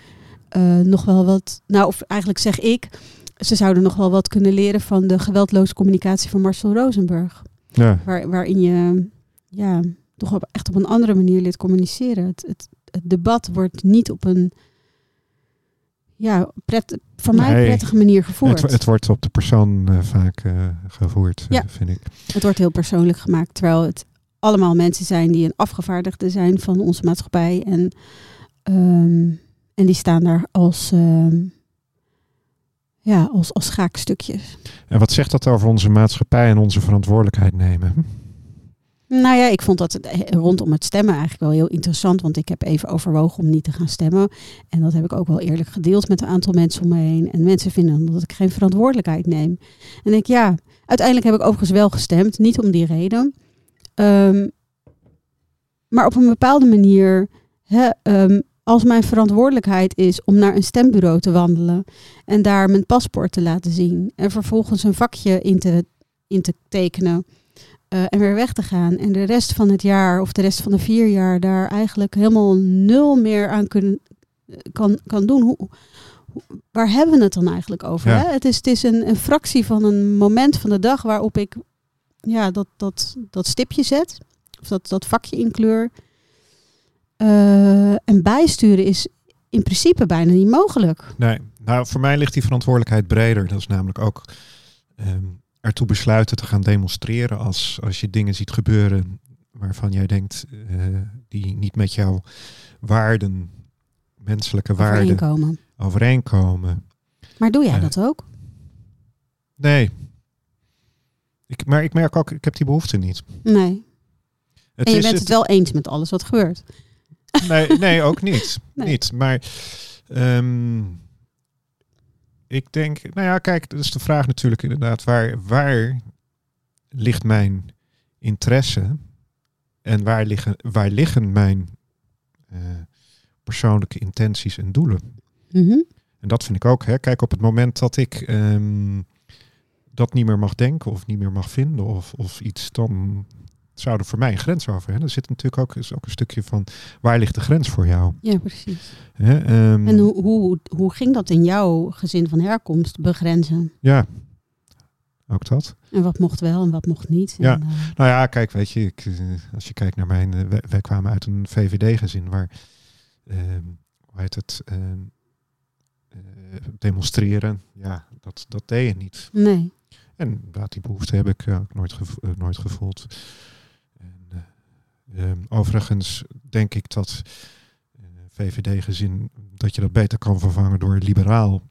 Speaker 1: eh, nog wel wat. Nou, of eigenlijk zeg ik. Ze zouden nog wel wat kunnen leren van de geweldloze communicatie van Marcel Rosenberg.
Speaker 2: Ja.
Speaker 1: Waar, waarin je ja, toch op, echt op een andere manier leert communiceren. Het, het, het debat wordt niet op een ja, pret, voor mij
Speaker 2: Nee.
Speaker 1: prettige manier gevoerd.
Speaker 2: Het, het wordt op de persoon eh, vaak eh, gevoerd, eh,
Speaker 1: Ja.
Speaker 2: vind ik.
Speaker 1: Het wordt heel persoonlijk gemaakt, terwijl het allemaal mensen zijn die een afgevaardigde zijn van onze maatschappij. En, ehm, en die staan daar als, ehm, ja, als, als schaakstukjes.
Speaker 2: En wat zegt dat over onze maatschappij en onze verantwoordelijkheid nemen?
Speaker 1: Nou ja, ik vond dat het- rondom het stemmen eigenlijk wel heel interessant. Want ik heb even overwogen om niet te gaan stemmen. En dat heb ik ook wel eerlijk gedeeld met een aantal mensen om me heen. En mensen vinden dat ik geen verantwoordelijkheid neem. En ik ja, uiteindelijk heb ik overigens wel gestemd. Niet om die reden. Ehm, maar op een bepaalde manier, ehm, als mijn verantwoordelijkheid is om naar een stembureau te wandelen en daar mijn paspoort te laten zien en vervolgens een vakje in te, in te tekenen eh, en weer weg te gaan en de rest van het jaar of de rest van de vier jaar daar eigenlijk helemaal nul meer aan kunnen, kan, kan doen. Hoe, waar hebben we het dan eigenlijk over?
Speaker 2: Ja.
Speaker 1: Hè? Het is, het is een, een fractie van een moment van de dag waarop ik ja, dat, dat, dat stipje zet. Of dat, dat vakje inkleur. Eh, en bijsturen is in principe bijna niet mogelijk.
Speaker 2: Nee, nou voor mij ligt die verantwoordelijkheid breder. Dat is namelijk ook ehm, ertoe besluiten te gaan demonstreren als, als je dingen ziet gebeuren waarvan jij denkt eh, die niet met jouw waarden, menselijke waarden
Speaker 1: Overeenkomen.
Speaker 2: overeenkomen.
Speaker 1: Maar doe jij
Speaker 2: Eh,
Speaker 1: dat ook?
Speaker 2: Nee. Ik, maar ik merk ook, ik heb die behoefte niet.
Speaker 1: Nee.
Speaker 2: Het
Speaker 1: en je
Speaker 2: is
Speaker 1: bent het wel eens met alles wat gebeurt.
Speaker 2: Nee, nee ook niet.
Speaker 1: Nee.
Speaker 2: niet. Maar ehm, ik denk, nou ja, kijk, dat is de vraag natuurlijk inderdaad, waar, waar ligt mijn interesse en waar liggen, waar liggen mijn eh, persoonlijke intenties en doelen?
Speaker 1: Mhm.
Speaker 2: En dat vind ik ook. Hè. Kijk, op het moment dat ik ehm, dat niet meer mag denken of niet meer mag vinden of, of iets, dan zou er voor mij een grens over. Hè. Er zit natuurlijk ook, is ook een stukje van waar ligt de grens voor jou?
Speaker 1: Ja, precies.
Speaker 2: Hè? ehm,
Speaker 1: En hoe, hoe, hoe ging dat in jouw gezin van herkomst begrenzen?
Speaker 2: Ja, ook dat.
Speaker 1: En wat mocht wel en wat mocht niet?
Speaker 2: Ja.
Speaker 1: En, eh,
Speaker 2: Nou ja, kijk, weet je, ik, eh, als je kijkt naar mijn, eh, wij, wij kwamen uit een VVD-gezin waar, ehm, hoe heet het, ehm, eh, demonstreren, ja, dat, dat deed je niet.
Speaker 1: nee.
Speaker 2: En inderdaad, die behoefte heb ik ook nooit, gevo- nooit gevoeld. Eh, ehm, overigens denk ik dat eh, VVD-gezin, dat je dat beter kan vervangen door liberaal.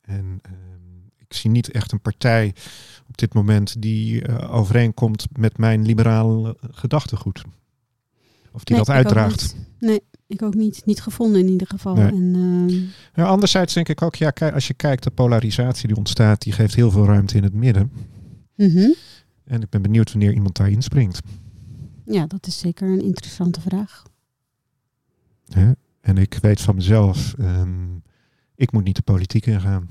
Speaker 2: En ehm, ik zie niet echt een partij op dit moment die eh, overeenkomt met mijn liberale gedachtegoed. Of die
Speaker 1: Nee,
Speaker 2: dat uitdraagt.
Speaker 1: Nee, ik ook niet. Niet gevonden in ieder geval.
Speaker 2: Nee.
Speaker 1: En, ehm,
Speaker 2: Ja, anderzijds denk ik ook, ja, als je kijkt, de polarisatie die ontstaat, die geeft heel veel ruimte in het midden.
Speaker 1: mhm.
Speaker 2: En ik ben benieuwd wanneer iemand daar inspringt.
Speaker 1: Ja, dat is zeker een interessante vraag.
Speaker 2: Hè? En ik weet van mezelf, ehm, ik moet niet de politiek ingaan.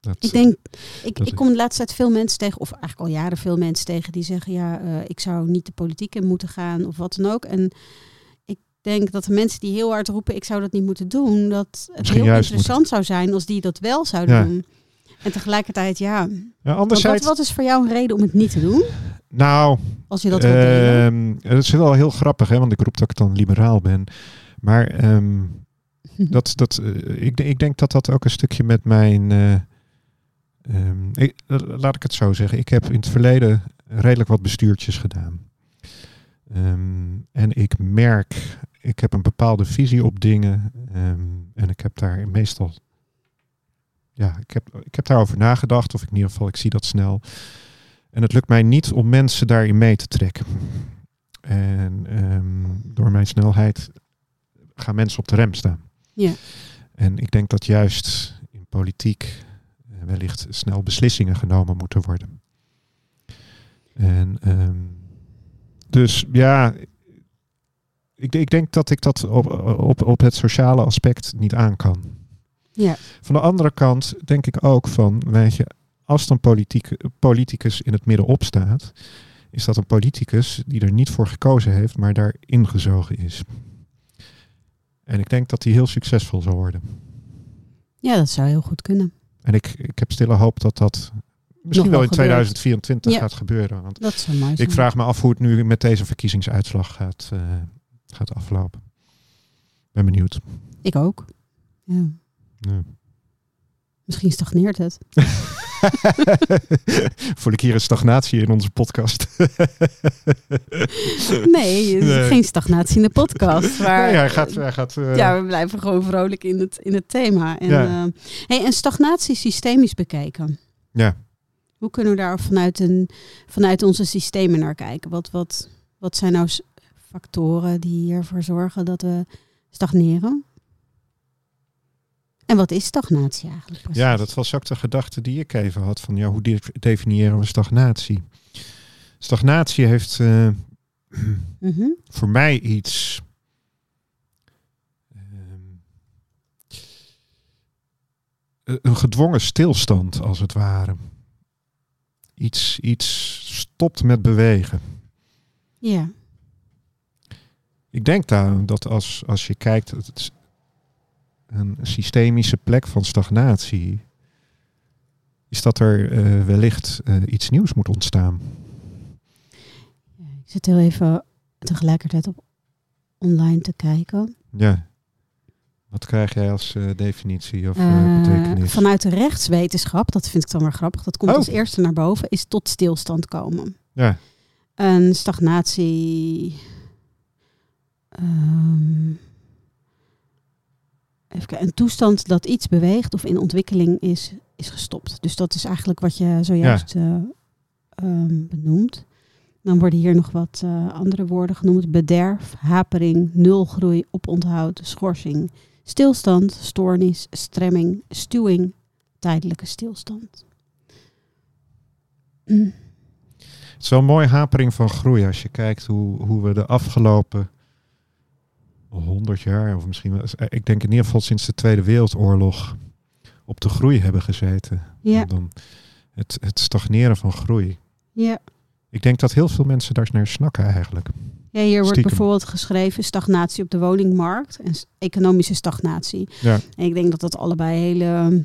Speaker 2: Dat,
Speaker 1: Ik denk, ik,
Speaker 2: dat
Speaker 1: ik
Speaker 2: is-
Speaker 1: kom de laatste tijd veel mensen tegen, of eigenlijk al jaren veel mensen tegen, die zeggen, ja, eh, ik zou niet de politiek in moeten gaan of wat dan ook. En ik denk dat de mensen die heel hard roepen, ik zou dat niet moeten doen, dat het
Speaker 2: Misschien
Speaker 1: heel interessant zou zijn als die dat wel zouden
Speaker 2: Ja.
Speaker 1: doen. En tegelijkertijd, ja,
Speaker 2: ja,
Speaker 1: wat,
Speaker 2: anderzijds,
Speaker 1: wat is voor jou een reden om het niet te doen?
Speaker 2: nou,
Speaker 1: Als je dat wilt delen?
Speaker 2: ehm, het is wel heel grappig, hè, want ik roep dat ik dan liberaal ben. Maar ehm, Dat, dat, eh, ik, ik denk dat dat ook een stukje met mijn. eh, ehm, ik- laat ik het zo zeggen. Ik heb in het verleden redelijk wat bestuurtjes gedaan. En ik merk, ik heb een bepaalde visie op dingen. en ik heb daar meestal. Ja, ik heb, ik heb daarover nagedacht, of in ieder geval, ik zie dat snel. En het lukt mij niet om mensen daarin mee te trekken. En ehm, door mijn snelheid gaan mensen op de rem staan.
Speaker 1: Ja.
Speaker 2: En ik denk dat juist in politiek eh, wellicht snel beslissingen genomen moeten worden. En ehm, dus ja, ik, ik denk dat ik dat op, op, op het sociale aspect niet aan kan.
Speaker 1: Ja.
Speaker 2: Van de andere kant denk ik ook van, weet je, als een politiek, politicus in het midden opstaat, is dat een politicus die er niet voor gekozen heeft, maar daar ingezogen is. En ik denk dat hij heel succesvol zal worden.
Speaker 1: ja, dat zou heel goed kunnen.
Speaker 2: En ik, ik heb stille hoop dat dat misschien
Speaker 1: wel
Speaker 2: in
Speaker 1: gebeurt.
Speaker 2: 2024
Speaker 1: Ja.
Speaker 2: gaat gebeuren. Want
Speaker 1: Dat zou mooi zijn.
Speaker 2: ik vraag me af hoe het nu met deze verkiezingsuitslag gaat, eh, gaat aflopen. Ben benieuwd.
Speaker 1: Ik ook. Ja.
Speaker 2: Ja.
Speaker 1: Misschien stagneert het.
Speaker 2: Voel ik hier een stagnatie in onze podcast?
Speaker 1: Nee, is
Speaker 2: Nee.
Speaker 1: geen stagnatie in de podcast. Maar
Speaker 2: nee, hij gaat, hij gaat eh,
Speaker 1: ja, we blijven gewoon vrolijk in het, in het thema. En,
Speaker 2: Ja.
Speaker 1: eh, hey, en stagnatie systemisch bekeken.
Speaker 2: Ja.
Speaker 1: Hoe kunnen we daar vanuit, een, vanuit onze systemen naar kijken? Wat, wat, wat zijn nou factoren die ervoor zorgen dat we stagneren? En wat is stagnatie eigenlijk? precies?
Speaker 2: Ja, dat was ook de gedachte die ik even had van ja, hoe de- definiëren we stagnatie? Stagnatie heeft eh,
Speaker 1: Mhm.
Speaker 2: voor mij iets. ehm, een gedwongen stilstand, als het ware. Iets, iets stopt met bewegen.
Speaker 1: Ja,
Speaker 2: Ik denk daar dat als, als je kijkt, het een systemische plek van stagnatie, is dat er eh, wellicht eh, iets nieuws moet ontstaan.
Speaker 1: ik zit heel even tegelijkertijd op online te kijken.
Speaker 2: Ja. Wat krijg jij als eh, definitie of betekenis?
Speaker 1: vanuit de rechtswetenschap, dat vind ik dan weer grappig, dat komt
Speaker 2: Oh.
Speaker 1: als eerste naar boven, is tot stilstand komen.
Speaker 2: Ja,
Speaker 1: Een stagnatie. ehm, even kijken, een toestand dat iets beweegt of in ontwikkeling is, is gestopt. Dus dat is eigenlijk wat je zojuist eh, ehm, benoemt. Dan worden hier nog wat eh, andere woorden genoemd: bederf, hapering, nulgroei, oponthoud, schorsing, stilstand, stoornis, stremming, stuwing, tijdelijke stilstand. Mm.
Speaker 2: het is wel een mooie hapering van groei als je kijkt hoe, hoe we de afgelopen 100 jaar, of misschien wel, ik denk in ieder geval sinds de Tweede Wereldoorlog, op de groei hebben gezeten.
Speaker 1: Ja,
Speaker 2: Dan het, het stagneren van groei.
Speaker 1: ja.
Speaker 2: Ik denk dat heel veel mensen daar naar snakken eigenlijk.
Speaker 1: Ja, hier wordt bijvoorbeeld geschreven stagnatie op de woningmarkt en economische stagnatie.
Speaker 2: Ja.
Speaker 1: En ik denk dat dat allebei hele,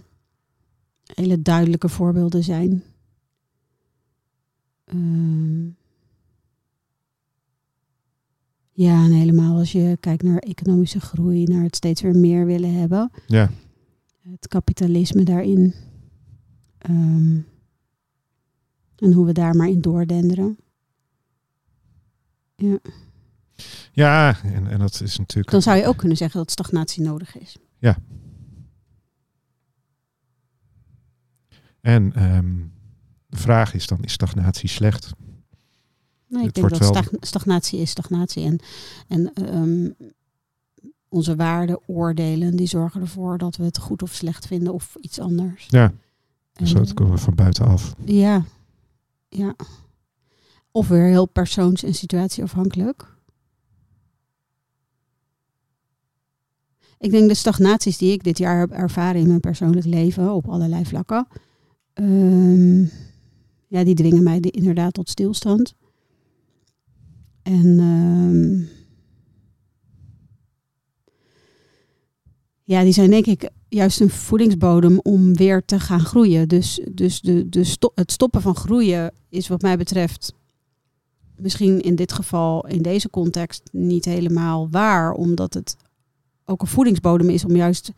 Speaker 1: hele duidelijke voorbeelden zijn. Ehm, ja, en helemaal als je kijkt naar economische groei, naar het steeds weer meer willen hebben.
Speaker 2: Ja,
Speaker 1: Het kapitalisme daarin. Ehm, en hoe we daar maar in doordenderen. Ja.
Speaker 2: ja en, en dat is natuurlijk...
Speaker 1: Dan zou je ook kunnen zeggen dat stagnatie nodig is.
Speaker 2: En ehm, de vraag is dan, is stagnatie slecht?
Speaker 1: Nee, ik
Speaker 2: Het
Speaker 1: denk dat stagnatie is stagnatie. En, en ehm, onze waarden, oordelen, die zorgen ervoor dat we het goed of slecht vinden of iets anders.
Speaker 2: Ja,
Speaker 1: En,
Speaker 2: dus dat komen we van buitenaf.
Speaker 1: Ja, ja. Of weer heel persoons- en situatieafhankelijk. Ik denk de stagnaties die ik dit jaar heb ervaren in mijn persoonlijk leven op allerlei vlakken. ehm, ja, die dwingen mij de- inderdaad tot stilstand. En ehm, ja, die zijn denk ik juist een voedingsbodem om weer te gaan groeien. Dus, dus de, de het stoppen van groeien is wat mij betreft misschien in dit geval, in deze context, niet helemaal waar. Omdat het ook een voedingsbodem is om juist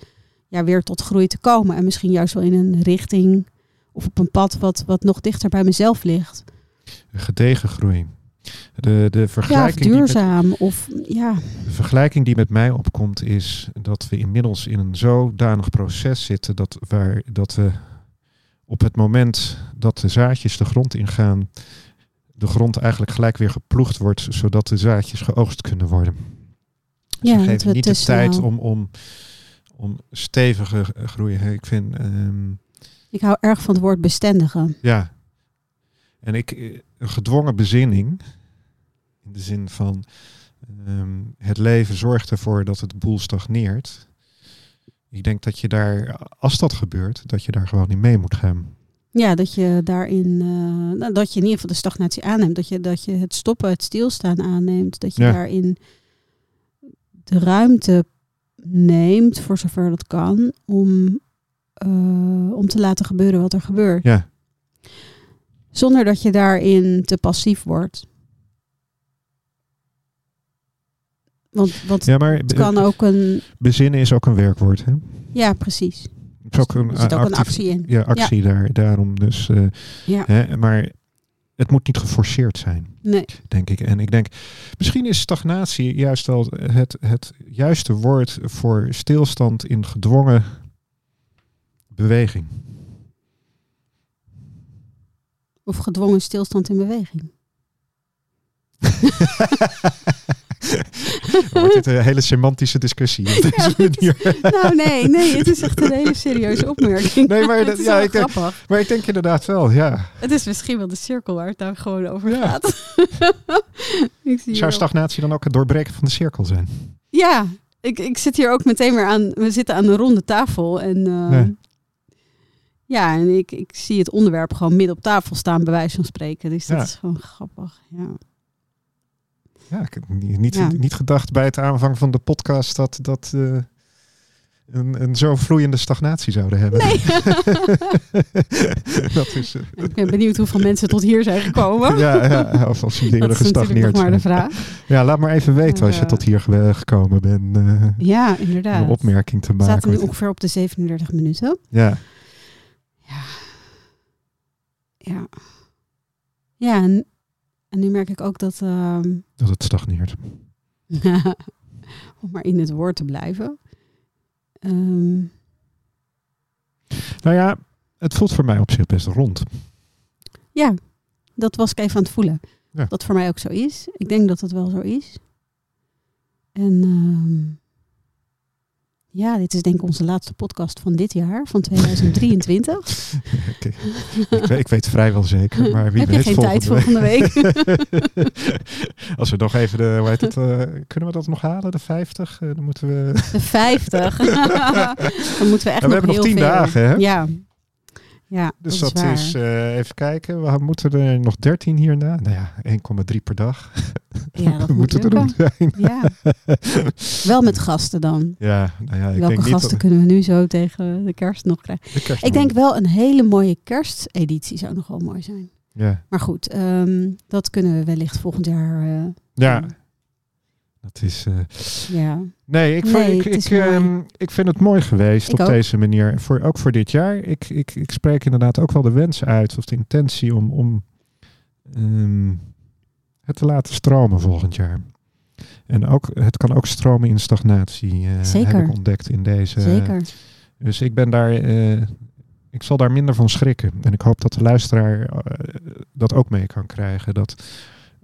Speaker 1: ja, weer tot groei te komen. En misschien juist wel in een richting of op een pad wat, wat nog dichter bij mezelf ligt.
Speaker 2: Gedegen groei. De, de,
Speaker 1: Ja, of
Speaker 2: vergelijking die met,
Speaker 1: duurzaam. Of ja,
Speaker 2: de vergelijking die met mij opkomt is dat we inmiddels in een zodanig proces zitten dat, waar, dat we op het moment dat de zaadjes de grond ingaan, de grond eigenlijk gelijk weer geploegd wordt, zodat de zaadjes geoogst kunnen worden. Dus
Speaker 1: Ja,
Speaker 2: we geven niet de tijd om, om, om stevige groei. Ik vind, ehm,
Speaker 1: ik hou erg van het woord bestendigen.
Speaker 2: ja. En ik, eh, een gedwongen bezinning, in de zin van ehm, het leven zorgt ervoor dat het boel stagneert. Ik denk dat je daar, als dat gebeurt, dat je daar gewoon in mee moet gaan.
Speaker 1: Ja, dat je daarin, eh, nou, dat je in ieder geval de stagnatie aanneemt. Dat je, dat je het stoppen, het stilstaan aanneemt. Dat je
Speaker 2: Ja.
Speaker 1: daarin de ruimte neemt, voor zover dat kan, om, eh, om te laten gebeuren wat er gebeurt.
Speaker 2: Ja,
Speaker 1: Zonder dat je daarin te passief wordt. Want, want
Speaker 2: ja maar
Speaker 1: het kan ook een...
Speaker 2: bezinnen is ook een werkwoord. Hè?
Speaker 1: Ja, precies.
Speaker 2: Het is ook een,
Speaker 1: Er zit ook een
Speaker 2: actief-
Speaker 1: actie in.
Speaker 2: Ja, actie Daar, daarom. Dus, eh,
Speaker 1: Ja,
Speaker 2: hè, maar het moet niet geforceerd zijn.
Speaker 1: nee.
Speaker 2: denk ik. En ik denk, misschien is stagnatie juist wel het, het juiste woord voor stilstand in gedwongen beweging.
Speaker 1: Of gedwongen stilstand in beweging.
Speaker 2: Wordt dit een hele semantische discussie op deze
Speaker 1: Ja,
Speaker 2: manier.
Speaker 1: Nou, nee, nee, het is echt een hele serieuze opmerking.
Speaker 2: Nee, maar dat- ja, ik denk-
Speaker 1: grappig.
Speaker 2: Maar ik denk inderdaad wel, ja.
Speaker 1: Het is misschien wel de cirkel waar het nou gewoon over
Speaker 2: Ja.
Speaker 1: gaat. ik zie
Speaker 2: Zou stagnatie dan ook het doorbreken van de cirkel zijn?
Speaker 1: Ja, ik, ik zit hier ook meteen weer aan. We zitten aan een ronde tafel. En uh,
Speaker 2: Ja.
Speaker 1: Ja, en ik, ik zie het onderwerp gewoon midden op tafel staan, bij wijze van spreken. Dus dat
Speaker 2: Ja.
Speaker 1: is gewoon grappig. Ja.
Speaker 2: Ja, ik heb niet, niet,
Speaker 1: Ja.
Speaker 2: niet gedacht bij het aanvang van de podcast dat, dat eh, een, een zo vloeiende stagnatie zouden hebben.
Speaker 1: Nee.
Speaker 2: dat is, eh,
Speaker 1: ik ben benieuwd hoeveel mensen tot hier zijn gekomen.
Speaker 2: ja, ja, of als ze eerder
Speaker 1: dat is
Speaker 2: gestagneerd
Speaker 1: maar de vraag.
Speaker 2: Ja, laat maar even weten als je tot hier ge- gekomen bent. eh,
Speaker 1: Ja,
Speaker 2: om
Speaker 1: inderdaad.
Speaker 2: een opmerking te
Speaker 1: We zaten nu
Speaker 2: maken.
Speaker 1: ongeveer op de 37 minuten.
Speaker 2: Ja.
Speaker 1: Ja. Ja, en, en nu merk ik ook dat... ehm,
Speaker 2: dat het stagneert.
Speaker 1: om maar in het woord te blijven. Ehm,
Speaker 2: Nou ja, het voelt voor mij op zich best rond.
Speaker 1: ja, dat was ik even aan het voelen.
Speaker 2: Ja.
Speaker 1: Dat voor mij ook zo is. Ik denk dat het wel zo is. En ehm, ja, dit is denk ik onze laatste podcast van dit jaar, van 2023.
Speaker 2: Ik, ik, weet- ik weet vrijwel zeker, maar wie
Speaker 1: Heb je
Speaker 2: weet
Speaker 1: geen
Speaker 2: volgende
Speaker 1: tijd volgende week?
Speaker 2: Als we nog even de, hoe heet het, eh, kunnen we dat nog halen, de 50? Eh, dan moeten we...
Speaker 1: De 50. Dan moeten we echt
Speaker 2: we
Speaker 1: nog
Speaker 2: hebben nog
Speaker 1: heel
Speaker 2: 10
Speaker 1: veel.
Speaker 2: dagen, hè?
Speaker 1: Ja. Ja,
Speaker 2: Dus
Speaker 1: dat,
Speaker 2: dat,
Speaker 1: is,
Speaker 2: eh, even kijken, we moeten er nog 13 hierna. Nou ja, 1,3 per dag.
Speaker 1: ja, dat
Speaker 2: we
Speaker 1: moet
Speaker 2: er doen zijn.
Speaker 1: Ja, wel met gasten dan.
Speaker 2: Ja, nou ja, ik
Speaker 1: Welke
Speaker 2: denk
Speaker 1: gasten kunnen we nu zo tegen de kerst nog krijgen?
Speaker 2: de kerst
Speaker 1: Ik denk wel een hele mooie kersteditie zou nog wel mooi zijn.
Speaker 2: Ja,
Speaker 1: Maar goed, ehm, dat kunnen we wellicht volgend jaar. eh,
Speaker 2: ja. Dat is... eh,
Speaker 1: ja.
Speaker 2: Nee, ik,
Speaker 1: Nee,
Speaker 2: ik, ehm, ik vind het mooi geweest
Speaker 1: Ik
Speaker 2: op
Speaker 1: ook.
Speaker 2: deze manier. Voor, ook voor dit jaar. Ik, ik, ik spreek inderdaad ook wel de wens uit, of de intentie om, om ehm, het te laten stromen volgend jaar. En ook, het kan ook stromen in stagnatie, eh,
Speaker 1: Zeker.
Speaker 2: heb ik ontdekt in deze.
Speaker 1: Zeker.
Speaker 2: Dus ik ben daar, eh, ik zal daar minder van schrikken. En ik hoop dat de luisteraar dat ook mee kan krijgen. Dat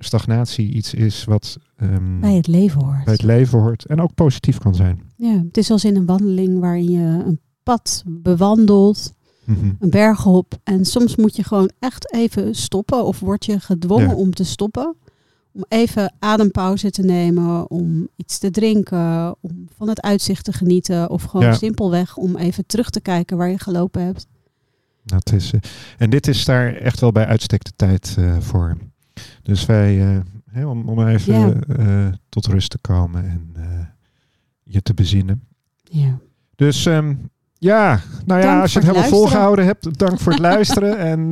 Speaker 2: stagnatie iets is wat ehm,
Speaker 1: Bij het leven hoort.
Speaker 2: bij het leven hoort en ook positief kan zijn.
Speaker 1: Ja, het is als in een wandeling waarin je een pad bewandelt,
Speaker 2: Mhm.
Speaker 1: een berg op. En soms moet je gewoon echt even stoppen of word je gedwongen
Speaker 2: Ja.
Speaker 1: om te stoppen. Om even adempauze te nemen, om iets te drinken, om van het uitzicht te genieten. Of gewoon
Speaker 2: Ja.
Speaker 1: simpelweg om even terug te kijken waar je gelopen hebt.
Speaker 2: Dat is, eh, en dit is daar echt wel bij uitstek de tijd eh, voor. Dus wij, eh, hè, om, om even eh, tot rust te komen en eh, je te bezinnen.
Speaker 1: Ja.
Speaker 2: Dus ehm, ja, nou ja,
Speaker 1: Dank
Speaker 2: als je het
Speaker 1: het
Speaker 2: helemaal volgehouden hebt, dank voor het luisteren. En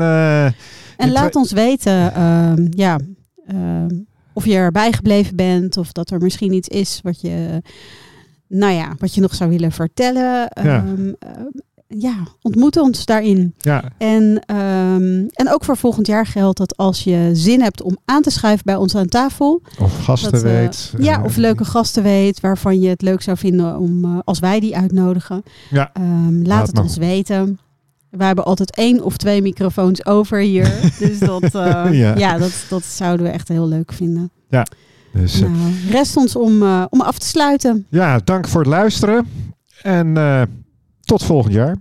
Speaker 1: En laat ons weten ehm, ja, ehm, of je erbij gebleven bent of dat er misschien iets is wat je nou ja, wat je nog zou willen vertellen.
Speaker 2: Ja.
Speaker 1: Ja, ontmoet ons daarin.
Speaker 2: Ja,
Speaker 1: En, ehm, en ook voor volgend jaar geldt dat als je zin hebt om aan te schuiven bij ons aan tafel.
Speaker 2: of gasten
Speaker 1: dat, eh,
Speaker 2: weet.
Speaker 1: ja,
Speaker 2: eh,
Speaker 1: of leuke gasten weet waarvan je het leuk zou vinden om eh, als wij die uitnodigen.
Speaker 2: Ja.
Speaker 1: Ehm, laat,
Speaker 2: Laat
Speaker 1: het
Speaker 2: maar.
Speaker 1: ons weten. Wij hebben altijd één of twee microfoons over hier. dus dat, eh,
Speaker 2: Ja.
Speaker 1: ja. dat, dat zouden we echt heel leuk vinden.
Speaker 2: Dus, eh,
Speaker 1: Nou, rest ons om, eh, om af te sluiten.
Speaker 2: ja, dank voor het luisteren. En eh, tot volgend jaar.